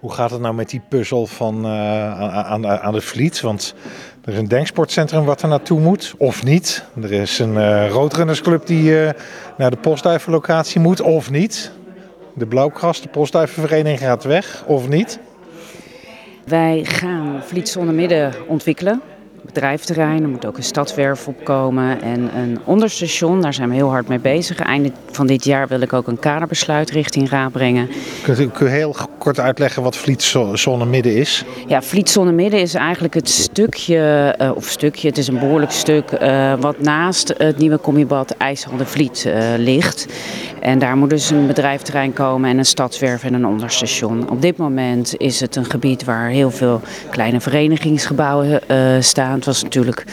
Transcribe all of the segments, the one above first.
Hoe gaat het nou met die puzzel van, uh, aan, aan de Vliet? Want er is een denksportcentrum wat er naartoe moet, of niet. Er is een uh, die uh, naar de postduivenlocatie moet, of niet. De Blauwkras, de postduivenvereniging gaat weg, of niet. Wij gaan Vliet Midden ontwikkelen bedrijfterrein. Er moet ook een stadswerf opkomen en een onderstation. Daar zijn we heel hard mee bezig. Einde van dit jaar wil ik ook een kaderbesluit richting Raad brengen. Kunt u, heel kort uitleggen wat Vlietzone Midden is? Ja, Vlietzone Midden is eigenlijk het stukje, uh, of stukje, het is een behoorlijk stuk, uh, wat naast het nieuwe commibad IJsselder Vliet uh, ligt. En daar moet dus een bedrijfterrein komen en een stadswerf en een onderstation. Op dit moment is het een gebied waar heel veel kleine verenigingsgebouwen staan. Het was natuurlijk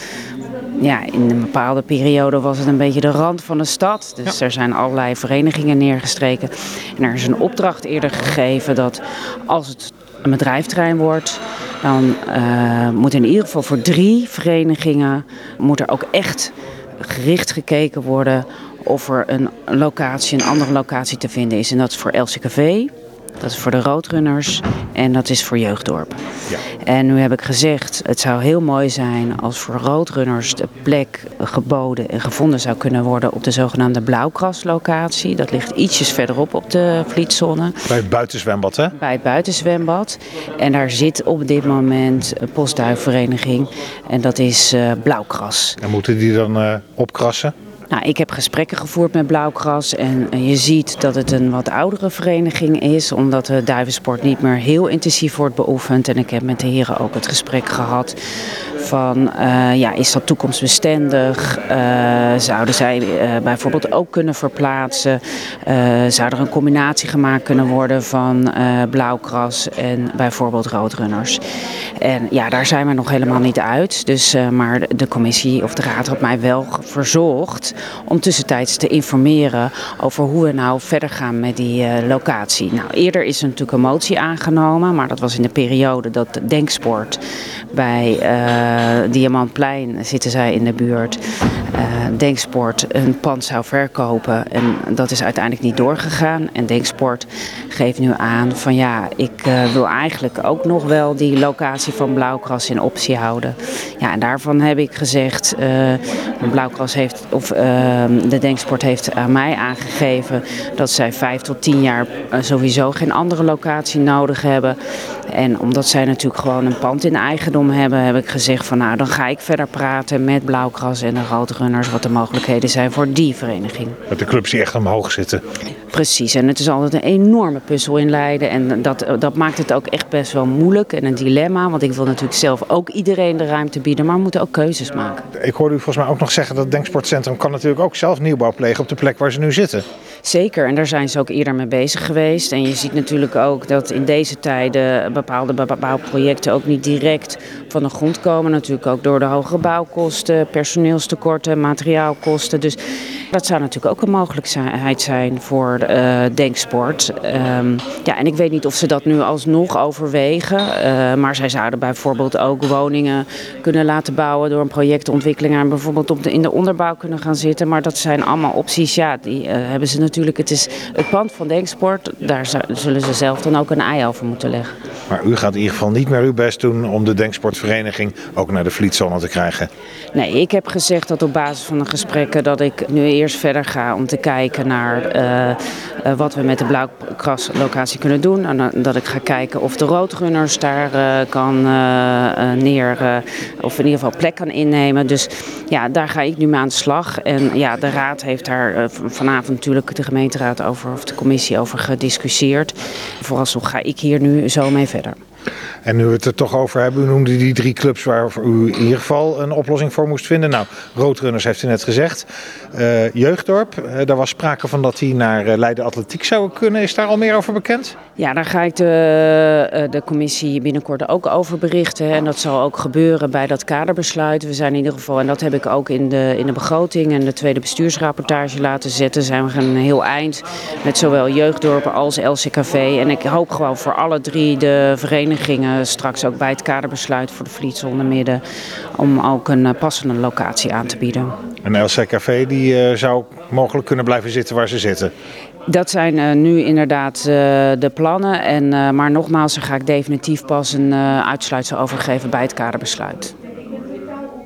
ja, in een bepaalde periode was het een beetje de rand van de stad. Dus er zijn allerlei verenigingen neergestreken. En er is een opdracht eerder gegeven dat als het een bedrijfterrein wordt, dan uh, moet in ieder geval voor drie verenigingen moet er ook echt gericht gekeken worden of er een locatie, een andere locatie te vinden is. En dat is voor LCKV, dat is voor de roodrunners en dat is voor Jeugddorp. Ja. En nu heb ik gezegd, het zou heel mooi zijn als voor roodrunners de plek geboden en gevonden zou kunnen worden op de zogenaamde blauwkraslocatie. Dat ligt ietsjes verderop op de Vlietzone. Bij het buitenzwembad hè? Bij het buitenzwembad. En daar zit op dit moment een postduifvereniging en dat is uh, blauwkras. En moeten die dan uh, opkrassen? Nou, ik heb gesprekken gevoerd met Blauwgras en je ziet dat het een wat oudere vereniging is, omdat de duivensport niet meer heel intensief wordt beoefend. En ik heb met de heren ook het gesprek gehad van uh, ja, is dat toekomstbestendig? Uh, zouden zij uh, bijvoorbeeld ook kunnen verplaatsen? zou er een combinatie gemaakt kunnen worden van blauwkras en bijvoorbeeld roodrunners? En ja, daar zijn we nog helemaal niet uit. Dus, maar de commissie of de raad had mij wel verzocht om tussentijds te informeren over hoe we nou verder gaan met die locatie. Nou, eerder is er natuurlijk een motie aangenomen, maar dat was in de periode dat Denksport bij uh, Diamantplein zitten zij in de buurt. Uh, Denksport een pand zou verkopen en dat is uiteindelijk niet doorgegaan. En Denksport geeft nu aan van ja, ik uh, wil eigenlijk ook nog wel die locatie van Blauwkras in optie houden. Ja, en daarvan heb ik gezegd, Blauwkras heeft, of de Denksport heeft aan mij aangegeven dat zij vijf tot tien jaar sowieso geen andere locatie nodig hebben. En omdat zij natuurlijk gewoon een pand in eigendom hebben, heb ik gezegd van nou dan ga ik verder praten met Blauwgras en de Wat de mogelijkheden zijn voor die vereniging. Met de clubs die echt omhoog zitten. Precies, en het is altijd een enorme puzzel in Leiden en dat, dat maakt het ook echt best wel moeilijk en een dilemma. Want ik wil natuurlijk zelf ook iedereen de ruimte bieden, maar we moeten ook keuzes maken. Ik hoorde u volgens mij ook nog zeggen dat het Denksportcentrum kan natuurlijk ook zelf nieuwbouw plegen op de plek waar ze nu zitten. Zeker, en daar zijn ze ook eerder mee bezig geweest. En je ziet natuurlijk ook dat in deze tijden bepaalde bouwprojecten ook niet direct van de grond komen. Natuurlijk ook door de hogere bouwkosten, personeelstekorten, materiaalkosten. Dus dat zou natuurlijk ook een mogelijkheid zijn voor uh, Denksport. Um, ja, en ik weet niet of ze dat nu alsnog overwegen. Uh, maar zij zouden bijvoorbeeld ook woningen kunnen laten bouwen door een projectontwikkeling en bijvoorbeeld op de, in de onderbouw kunnen gaan zitten. Maar dat zijn allemaal opties. Ja, die uh, hebben ze natuurlijk. Het is het pand van Denksport. Daar zullen ze zelf dan ook een ei over moeten leggen. Maar u gaat in ieder geval niet meer uw best doen om de Denksportvereniging ook naar de Vlietzone te krijgen? Nee, ik heb gezegd dat op basis van de gesprekken dat ik nu eerst verder ga om te kijken naar uh, uh, wat we met de blauwkraslocatie kunnen doen. En dat ik ga kijken of de roodrunners daar kan neer, of in ieder geval plek kan innemen. Dus ja, daar ga ik nu mee aan de slag. En ja, de raad heeft daar vanavond natuurlijk de gemeenteraad over, of de commissie over gediscussieerd. Vooralsnog ga ik hier nu zo mee verder. En nu we het er toch over hebben, u noemde die drie clubs waar u in ieder geval een oplossing voor moest vinden. Nou, Roodrunners heeft u net gezegd. Uh, Jeugddorp, uh, daar was sprake van dat hij naar uh, Leiden Atletiek zou kunnen. Is daar al meer over bekend? Ja, daar ga ik de, de commissie binnenkort ook over berichten. En dat zal ook gebeuren bij dat kaderbesluit. We zijn in ieder geval, en dat heb ik ook in de, in de begroting en de tweede bestuursrapportage laten zetten, zijn we een heel eind met zowel Jeugddorpen als LCKV. En ik hoop gewoon voor alle drie de verenigingen straks ook bij het kaderbesluit voor de Vlietzone Midden om ook een passende locatie aan te bieden. En LCKV die uh, zou mogelijk kunnen blijven zitten waar ze zitten? Dat zijn nu inderdaad de plannen. En, maar nogmaals, daar ga ik definitief pas een uitsluitsel over geven bij het kaderbesluit.